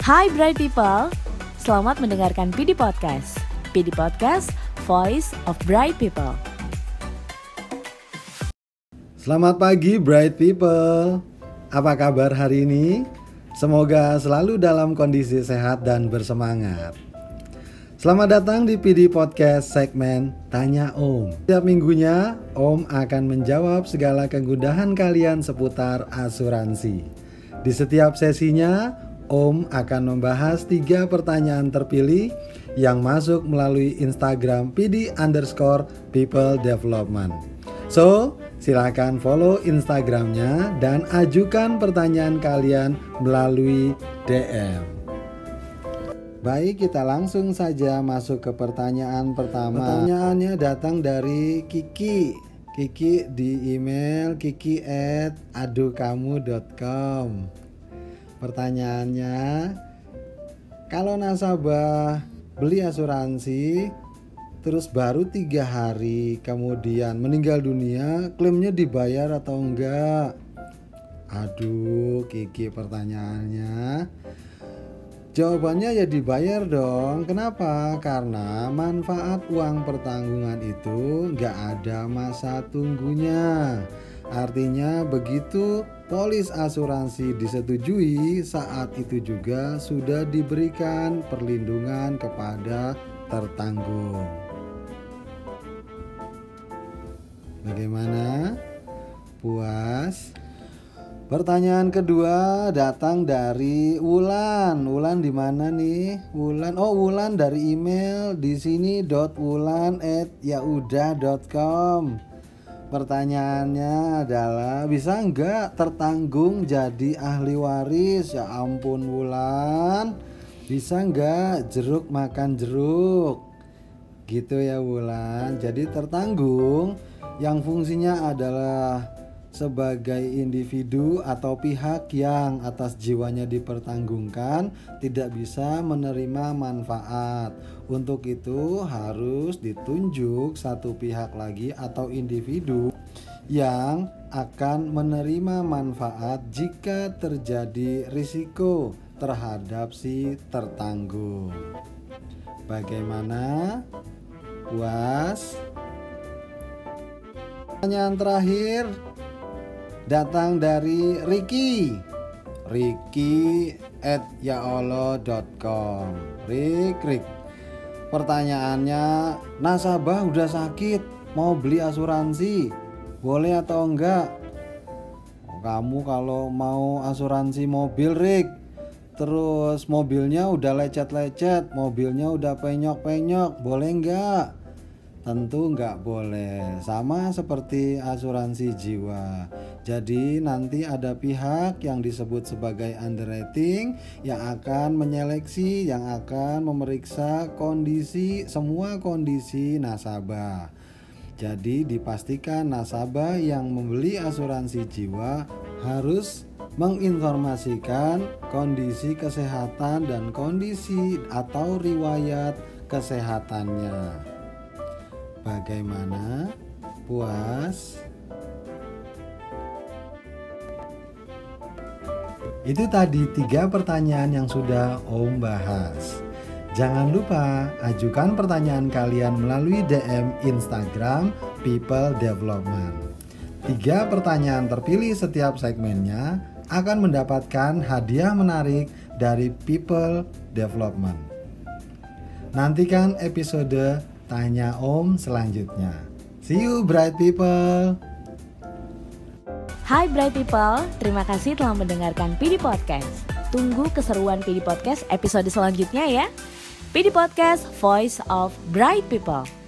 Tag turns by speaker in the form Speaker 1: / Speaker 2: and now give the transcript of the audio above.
Speaker 1: Hai Bright People, selamat mendengarkan PD Podcast. PD Podcast, Voice of Bright People.
Speaker 2: Selamat pagi Bright People. Apa kabar hari ini? Semoga selalu dalam kondisi sehat dan bersemangat. Selamat datang di PD Podcast segmen Tanya Om. Setiap minggunya, Om akan menjawab segala kegundahan kalian seputar asuransi. Di setiap sesinya, Om akan membahas tiga pertanyaan terpilih yang masuk melalui Instagram PD underscore People Development. So, silakan follow Instagramnya dan ajukan pertanyaan kalian melalui DM. Baik, kita langsung saja masuk ke pertanyaan pertama. Pertanyaannya datang dari Kiki. Kiki di email kiki at Pertanyaannya, kalau nasabah beli asuransi terus baru tiga hari kemudian meninggal dunia, klaimnya dibayar atau enggak? Aduh, Kiki pertanyaannya. Jawabannya ya dibayar dong. Kenapa? Karena manfaat uang pertanggungan itu nggak ada masa tunggunya. Artinya begitu polis asuransi disetujui, saat itu juga sudah diberikan perlindungan kepada tertanggung. Bagaimana? Puas? Pertanyaan kedua datang dari Wulan. Wulan di mana nih? Wulan. Oh, Wulan dari email di sini wulan at yaudah.com. Pertanyaannya adalah bisa nggak tertanggung jadi ahli waris? Ya ampun Wulan. Bisa nggak jeruk makan jeruk? Gitu ya Wulan. Jadi tertanggung yang fungsinya adalah sebagai individu atau pihak yang atas jiwanya dipertanggungkan tidak bisa menerima manfaat. Untuk itu harus ditunjuk satu pihak lagi atau individu yang akan menerima manfaat jika terjadi risiko terhadap si tertanggung. Bagaimana? Puas? Pertanyaan terakhir datang dari Ricky. Ricky at yaolo.com Rik Rik. Pertanyaannya Nasabah udah sakit Mau beli asuransi Boleh atau enggak? Kamu kalau mau asuransi mobil Rik. Terus mobilnya udah lecet-lecet Mobilnya udah penyok-penyok Boleh enggak Tentu nggak boleh, sama seperti asuransi jiwa. Jadi nanti ada pihak yang disebut sebagai underwriting yang akan menyeleksi, yang akan memeriksa kondisi semua kondisi nasabah. Jadi dipastikan nasabah yang membeli asuransi jiwa harus menginformasikan kondisi kesehatan dan kondisi atau riwayat kesehatannya. Bagaimana? Puas? Itu tadi tiga pertanyaan yang sudah Om bahas. Jangan lupa ajukan pertanyaan kalian melalui DM Instagram People Development. Tiga pertanyaan terpilih setiap segmennya akan mendapatkan hadiah menarik dari People Development. Nantikan episode Tanya Om selanjutnya. See you bright people.
Speaker 1: Hai Bright People, terima kasih telah mendengarkan PD Podcast. Tunggu keseruan PD Podcast episode selanjutnya ya. PD Podcast, Voice of Bright People.